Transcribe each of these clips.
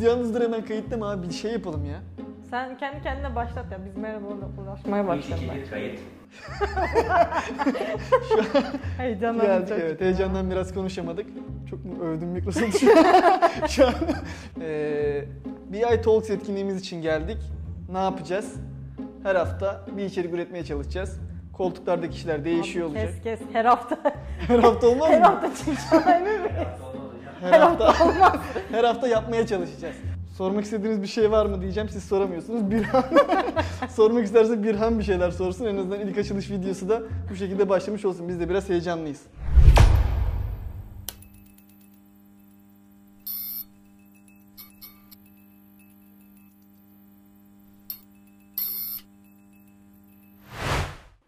Yalnız dur hemen kayıtlama abi bir şey yapalım ya. Sen kendi kendine başlat ya. Biz merhabalarla uğraşmaya başlayalım. ben. kayıt. Heyecanlandım Geldik çok. evet heyecandan biraz konuşamadık. Çok mu övdüm Microsoft'u şu an. Ee, BI Talks etkinliğimiz için geldik. Ne yapacağız? Her hafta bir içerik üretmeye çalışacağız. Koltuklardaki kişiler değişiyor olacak. Kes kes her hafta. Her hafta olmaz her mı? hafta çıkacağım emin miyim? Her hafta her hafta yapmaya çalışacağız. Sormak istediğiniz bir şey var mı diyeceğim siz soramıyorsunuz. Birhan sormak isterse Birhan bir şeyler sorsun. En azından ilk açılış videosu da bu şekilde başlamış olsun. Biz de biraz heyecanlıyız.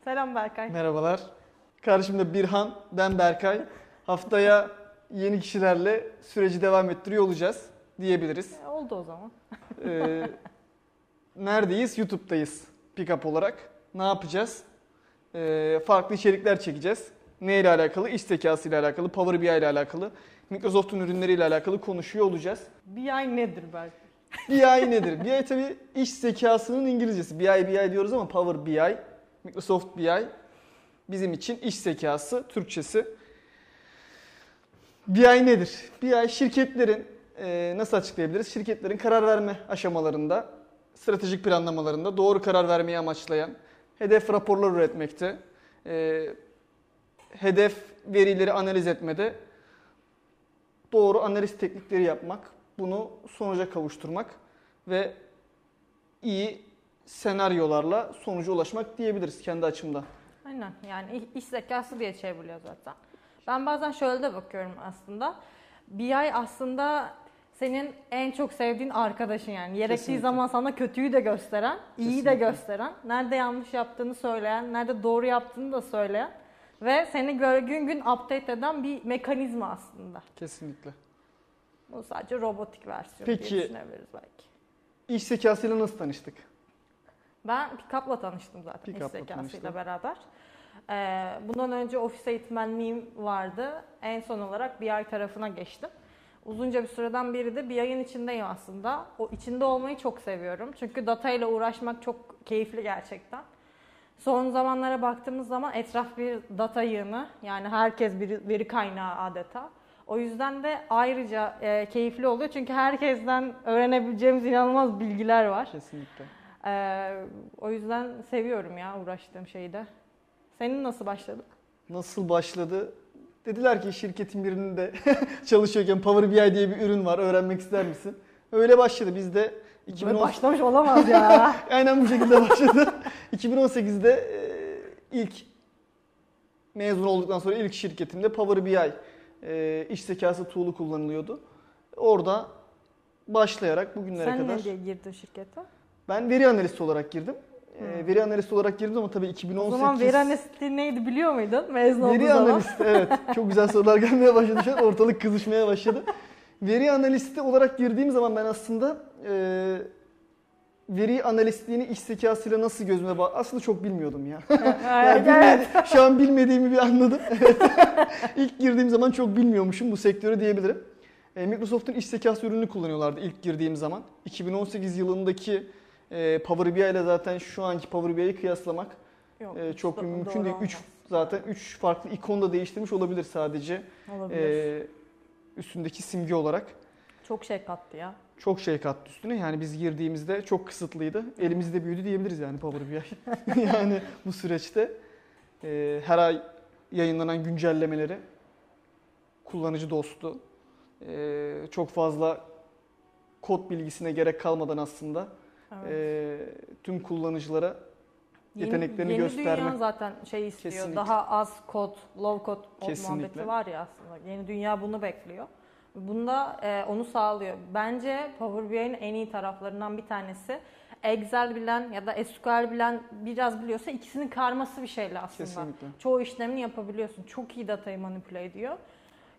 Selam Berkay. Merhabalar. Karşımda Birhan, ben Berkay. Haftaya yeni kişilerle süreci devam ettiriyor olacağız diyebiliriz. E, Oldu o zaman. Ee, neredeyiz? YouTube'dayız pick-up olarak. Ne yapacağız? Ee, farklı içerikler çekeceğiz. Ne ile alakalı? İş zekası ile alakalı, Power BI ile alakalı, Microsoft'un ürünleriyle alakalı konuşuyor olacağız. Ay nedir Berkay? BI nedir? BI tabii iş zekasının İngilizcesi. BI BI diyoruz ama Power BI, Microsoft BI bizim için iş zekası, Türkçesi. BI nedir? BI şirketlerin e, nasıl açıklayabiliriz? Şirketlerin karar verme aşamalarında, stratejik planlamalarında doğru karar vermeyi amaçlayan, hedef raporlar üretmekte, e, hedef verileri analiz etmede doğru analiz teknikleri yapmak, bunu sonuca kavuşturmak ve iyi senaryolarla sonuca ulaşmak diyebiliriz kendi açımdan. Aynen yani iş zekası diye çevriliyor zaten. Ben bazen şöyle de bakıyorum aslında. BI aslında senin en çok sevdiğin arkadaşın yani. Gerektiği Kesinlikle. zaman sana kötüyü de gösteren, iyiyi de Kesinlikle. gösteren, nerede yanlış yaptığını söyleyen, nerede doğru yaptığını da söyleyen ve seni gün gün update eden bir mekanizma aslında. Kesinlikle. Bu sadece robotik versiyonu Peki. diye düşünebiliriz belki. İş zekasıyla nasıl tanıştık? Ben Pickup'la tanıştım zaten Pickup'la iş zekasıyla tanıştın. beraber. Ee, bundan önce ofis eğitmenliğim vardı. En son olarak BI tarafına geçtim. Uzunca bir süreden beri de BI'nin içindeyim aslında. O içinde olmayı çok seviyorum. Çünkü data ile uğraşmak çok keyifli gerçekten. Son zamanlara baktığımız zaman etraf bir data yığını. Yani herkes bir veri kaynağı adeta. O yüzden de ayrıca e, keyifli oluyor. Çünkü herkesten öğrenebileceğimiz inanılmaz bilgiler var. Kesinlikle. Ee, o yüzden seviyorum ya uğraştığım şeyi de. Senin nasıl başladı? Nasıl başladı? Dediler ki şirketin birinde çalışıyorken Power BI diye bir ürün var. Öğrenmek ister misin? Öyle başladı. Biz de Böyle 2010 başlamış olamaz ya. Aynen bu şekilde başladı. 2018'de e, ilk mezun olduktan sonra ilk şirketimde Power BI e, iş zekası tool'u kullanılıyordu. Orada başlayarak bugünlere Sen kadar ne diye girdin şirkete? ben veri analisti olarak girdim. E, veri analisti olarak girdim ama tabii 2018 O zaman veri analisti neydi biliyor muydun mezun olduğun Veri analisti evet. Çok güzel sorular gelmeye başladı şu an. Ortalık kızışmaya başladı. Veri analisti olarak girdiğim zaman ben aslında e, veri analistliğini iş zekasıyla nasıl gözüme bak aslında çok bilmiyordum ya. Yani bilmedi- şu an bilmediğimi bir anladım. Evet. ilk girdiğim zaman çok bilmiyormuşum bu sektörü diyebilirim. E, Microsoft'un iş zekası ürününü kullanıyorlardı ilk girdiğim zaman. 2018 yılındaki e, Power BI ile zaten şu anki Power BI'yi kıyaslamak Yok, e, çok doğru mümkün değil. olmaz. 3 zaten 3 farklı ikon da değiştirmiş olabilir sadece. Olabilir. E, üstündeki simge olarak. Çok şey kattı ya. Çok şey kattı üstüne. Yani biz girdiğimizde çok kısıtlıydı. Elimizde büyüdü diyebiliriz yani Power BI. yani bu süreçte e, her ay yayınlanan güncellemeleri kullanıcı dostu e, çok fazla kod bilgisine gerek kalmadan aslında Evet. e, tüm kullanıcılara Yeni- yeteneklerini yeni gösterme. dünya zaten şey istiyor. Kesinlikle. Daha az kod, low code o Kesinlikle. muhabbeti var ya aslında. Yeni dünya bunu bekliyor. Bunda e, onu sağlıyor. Bence Power BI'nin en iyi taraflarından bir tanesi Excel bilen ya da SQL bilen biraz biliyorsa ikisinin karması bir şeyle aslında. Kesinlikle. Çoğu işlemini yapabiliyorsun. Çok iyi datayı manipüle ediyor.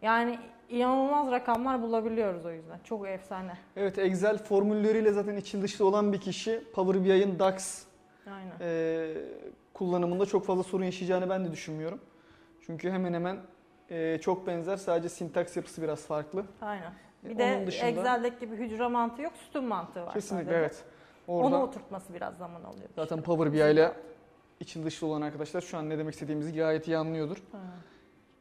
Yani inanılmaz rakamlar bulabiliyoruz o yüzden. Çok efsane. Evet Excel formülleriyle zaten içi dışlı olan bir kişi Power BI'ın DAX Aynen. e, kullanımında çok fazla sorun yaşayacağını ben de düşünmüyorum. Çünkü hemen hemen e, çok benzer sadece sintaks yapısı biraz farklı. Aynen. Bir de Onun dışında- Excel'deki gibi hücre mantığı yok, sütun mantığı var Kesinlikle sadece. evet. Orada Onu oturtması biraz zaman alıyor. zaten. Power BI ile içi dışlı olan arkadaşlar şu an ne demek istediğimizi gayet iyi anlıyordur. Ha.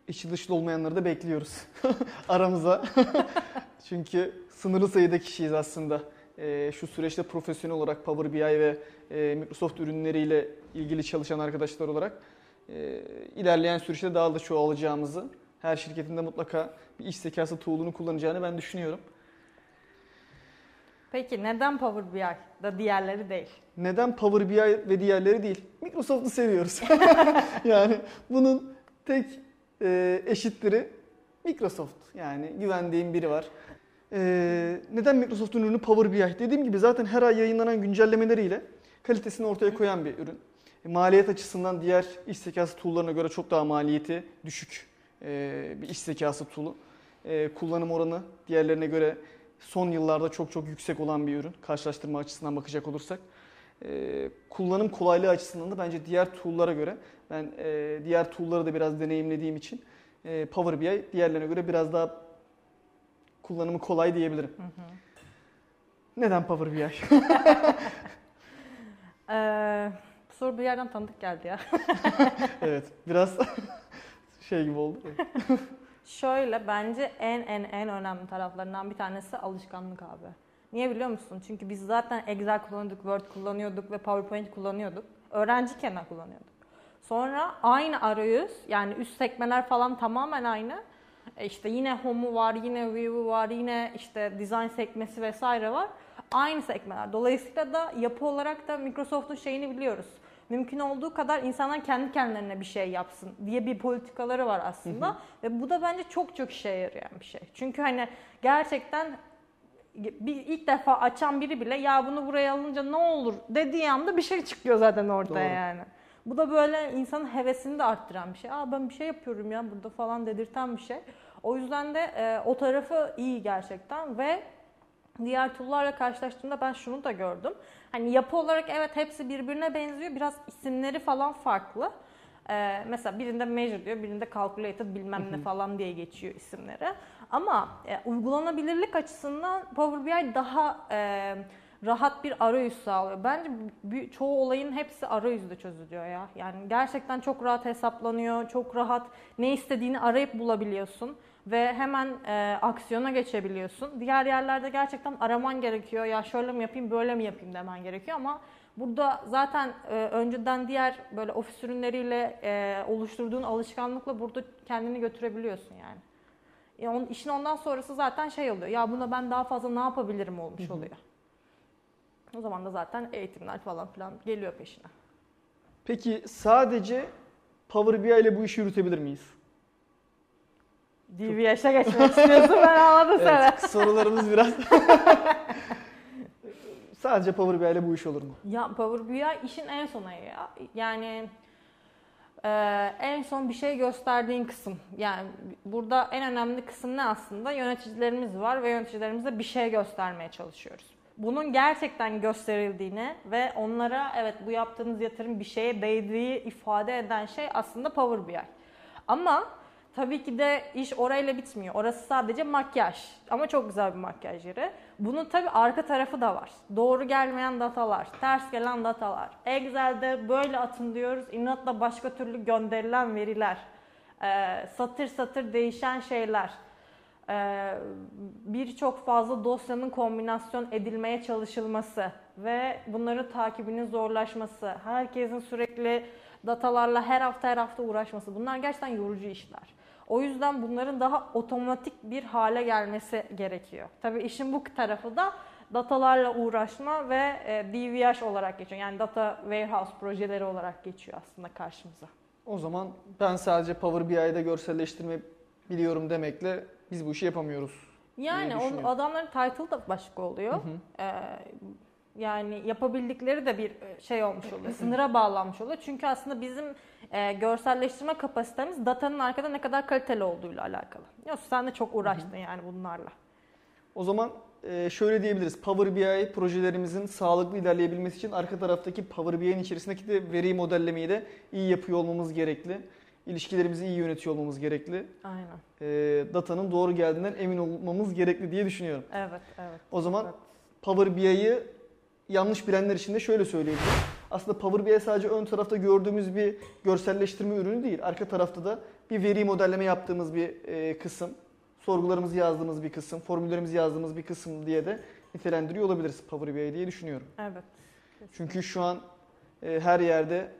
İçi dışlı olmayanları da bekliyoruz aramıza. Çünkü sınırlı sayıda kişiyiz aslında. Ee, şu süreçte profesyonel olarak Power BI ve e, Microsoft ürünleriyle ilgili çalışan arkadaşlar olarak e, ilerleyen süreçte daha da çoğalacağımızı, her şirketinde mutlaka bir iş zekası tool'unu kullanacağını ben düşünüyorum. Peki neden Power BI da diğerleri değil? Neden Power BI ve diğerleri değil? Microsoft'u seviyoruz. yani bunun tek e, eşitleri Microsoft. Yani güvendiğim biri var. E, neden Microsoft'un ürünü Power BI? Dediğim gibi zaten her ay yayınlanan güncellemeleriyle kalitesini ortaya koyan bir ürün. E, maliyet açısından diğer iş zekası tool'larına göre çok daha maliyeti düşük e, bir iş zekası tool'u. E, kullanım oranı diğerlerine göre son yıllarda çok çok yüksek olan bir ürün. Karşılaştırma açısından bakacak olursak. Ee, kullanım kolaylığı açısından da bence diğer tool'lara göre ben e, diğer tool'ları da biraz deneyimlediğim için e, Power BI diğerlerine göre biraz daha kullanımı kolay diyebilirim. Neden Power BI? Ee, bu soru bir yerden tanıdık geldi ya. evet, biraz şey gibi oldu. Şöyle bence en en en önemli taraflarından bir tanesi alışkanlık abi. Niye biliyor musun? Çünkü biz zaten Excel kullanıyorduk, Word kullanıyorduk ve PowerPoint kullanıyorduk. Öğrenciyken kullanıyorduk. Sonra aynı arayüz yani üst sekmeler falan tamamen aynı. E işte yine Home'u var, yine View'u var, yine işte Design sekmesi vesaire var. Aynı sekmeler. Dolayısıyla da yapı olarak da Microsoft'un şeyini biliyoruz. Mümkün olduğu kadar insanlar kendi kendilerine bir şey yapsın diye bir politikaları var aslında. Ve bu da bence çok çok işe yarayan bir şey. Çünkü hani gerçekten bir ilk defa açan biri bile ya bunu buraya alınca ne olur dediği anda bir şey çıkıyor zaten ortaya Doğru. yani. Bu da böyle insanın hevesini de arttıran bir şey. Aa ben bir şey yapıyorum ya burada falan dedirten bir şey. O yüzden de e, o tarafı iyi gerçekten ve diğer tool'larla karşılaştığımda ben şunu da gördüm. Hani yapı olarak evet hepsi birbirine benziyor. Biraz isimleri falan farklı. Ee, mesela birinde measure diyor, birinde calculated bilmem ne falan diye geçiyor isimleri. Ama e, uygulanabilirlik açısından Power BI daha e, rahat bir arayüz sağlıyor. Bence bir- çoğu olayın hepsi arayüzde çözülüyor ya. Yani gerçekten çok rahat hesaplanıyor, çok rahat ne istediğini arayıp bulabiliyorsun ve hemen e, aksiyona geçebiliyorsun. Diğer yerlerde gerçekten araman gerekiyor. Ya şöyle mi yapayım, böyle mi yapayım demen gerekiyor ama burada zaten e, önceden diğer böyle ofis ürünleriyle e, oluşturduğun alışkanlıkla burada kendini götürebiliyorsun yani. Ya onun, işin ondan sonrası zaten şey oluyor. Ya buna ben daha fazla ne yapabilirim olmuş oluyor. O zaman da zaten eğitimler falan filan geliyor peşine. Peki sadece Power BI ile bu işi yürütebilir miyiz? DVH'e geçmek istiyorsun ben anladım seni. Evet, sorularımız biraz... sadece Power BI ile bu iş olur mu? Ya Power BI işin en sonu ya. Yani e, en son bir şey gösterdiğin kısım. Yani burada en önemli kısım ne aslında? Yöneticilerimiz var ve yöneticilerimize bir şey göstermeye çalışıyoruz. Bunun gerçekten gösterildiğini ve onlara evet bu yaptığınız yatırım bir şeye değdiği ifade eden şey aslında Power BI. Ama tabii ki de iş orayla bitmiyor. Orası sadece makyaj. Ama çok güzel bir makyaj yeri. Bunun tabii arka tarafı da var. Doğru gelmeyen datalar, ters gelen datalar. Excel'de böyle atın diyoruz. inatla başka türlü gönderilen veriler. Ee, satır satır değişen şeyler. Ee, birçok fazla dosyanın kombinasyon edilmeye çalışılması ve bunların takibinin zorlaşması, herkesin sürekli datalarla her hafta her hafta uğraşması bunlar gerçekten yorucu işler. O yüzden bunların daha otomatik bir hale gelmesi gerekiyor. Tabii işin bu tarafı da datalarla uğraşma ve e, DVH olarak geçiyor. Yani data warehouse projeleri olarak geçiyor aslında karşımıza. O zaman ben sadece Power BI'de görselleştirme biliyorum demekle biz bu işi yapamıyoruz. Yani onun adamların title da başka oluyor. Ee, yani yapabildikleri de bir şey olmuş oluyor. Sınıra bağlanmış oluyor. Çünkü aslında bizim e, görselleştirme kapasitemiz datanın arkada ne kadar kaliteli olduğuyla alakalı. Ya sen de çok uğraştın yani bunlarla. O zaman e, şöyle diyebiliriz. Power BI projelerimizin sağlıklı ilerleyebilmesi için arka taraftaki Power BI'nin içerisindeki de veri modellemeyi de iyi yapıyor olmamız gerekli. ilişkilerimizi iyi yönetiyor olmamız gerekli. Aynen. E, datanın doğru geldiğinden emin olmamız gerekli diye düşünüyorum. Evet, evet. O zaman Evet. Power BI'yi yanlış bilenler için de şöyle söyleyebilirim. Aslında Power BI sadece ön tarafta gördüğümüz bir görselleştirme ürünü değil. Arka tarafta da bir veri modelleme yaptığımız bir e, kısım, sorgularımızı yazdığımız bir kısım, formüllerimizi yazdığımız bir kısım diye de nitelendiriyor olabiliriz Power BI diye düşünüyorum. Evet. Çünkü şu an e, her yerde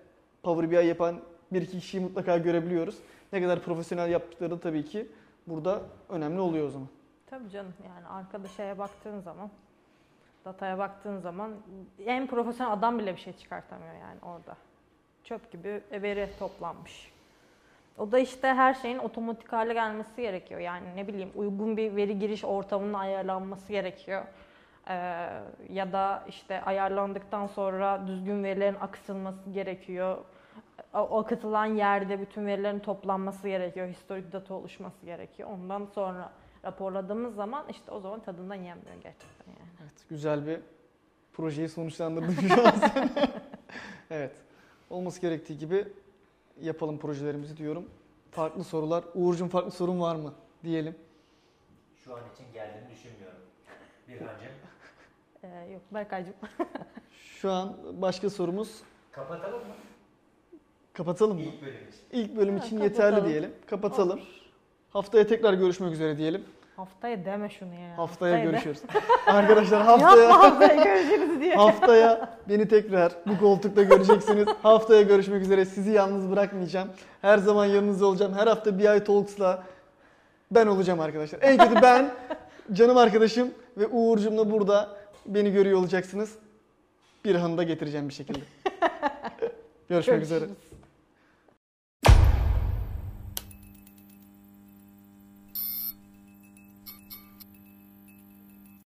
Power BI yapan bir iki kişiyi mutlaka görebiliyoruz. Ne kadar profesyonel yaptıkları tabii ki burada önemli oluyor o zaman. Tabii canım yani arkada şeye baktığın zaman, dataya baktığın zaman en profesyonel adam bile bir şey çıkartamıyor yani orada. Çöp gibi veri toplanmış. O da işte her şeyin otomatik hale gelmesi gerekiyor. Yani ne bileyim uygun bir veri giriş ortamının ayarlanması gerekiyor. Ee, ya da işte ayarlandıktan sonra düzgün verilerin akıtılması gerekiyor. O akıtılan yerde bütün verilerin toplanması gerekiyor. Historik data oluşması gerekiyor. Ondan sonra raporladığımız zaman işte o zaman tadından yenmiyor gerçekten yani. Güzel bir projeyi sonuçlandırdım şu an sen. evet, olması gerektiği gibi yapalım projelerimizi diyorum. Farklı sorular. Uğur'cum farklı sorun var mı? Diyelim. Şu an için geldiğini düşünmüyorum. Birhancığım. Ee, yok Berkaycığım. Şu an başka sorumuz Kapatalım mı? kapatalım mı? İlk bölüm için. İlk bölüm Ha, için kapatalım. yeterli diyelim. Kapatalım. Haftaya tekrar görüşmek üzere diyelim. Haftaya deme şunu ya. Haftaya de. görüşürüz. Arkadaşlar Yapma haftaya haftaya görüşürüz diye. haftaya beni tekrar bu koltukta göreceksiniz. Haftaya görüşmek üzere. Sizi yalnız bırakmayacağım. Her zaman yanınızda olacağım. Her hafta BI Talks'la ben olacağım arkadaşlar. En kötü ben, canım arkadaşım ve Uğur'cumla burada beni görüyor olacaksınız. Bir da getireceğim bir şekilde. Görüşmek üzere. Görüşürüz.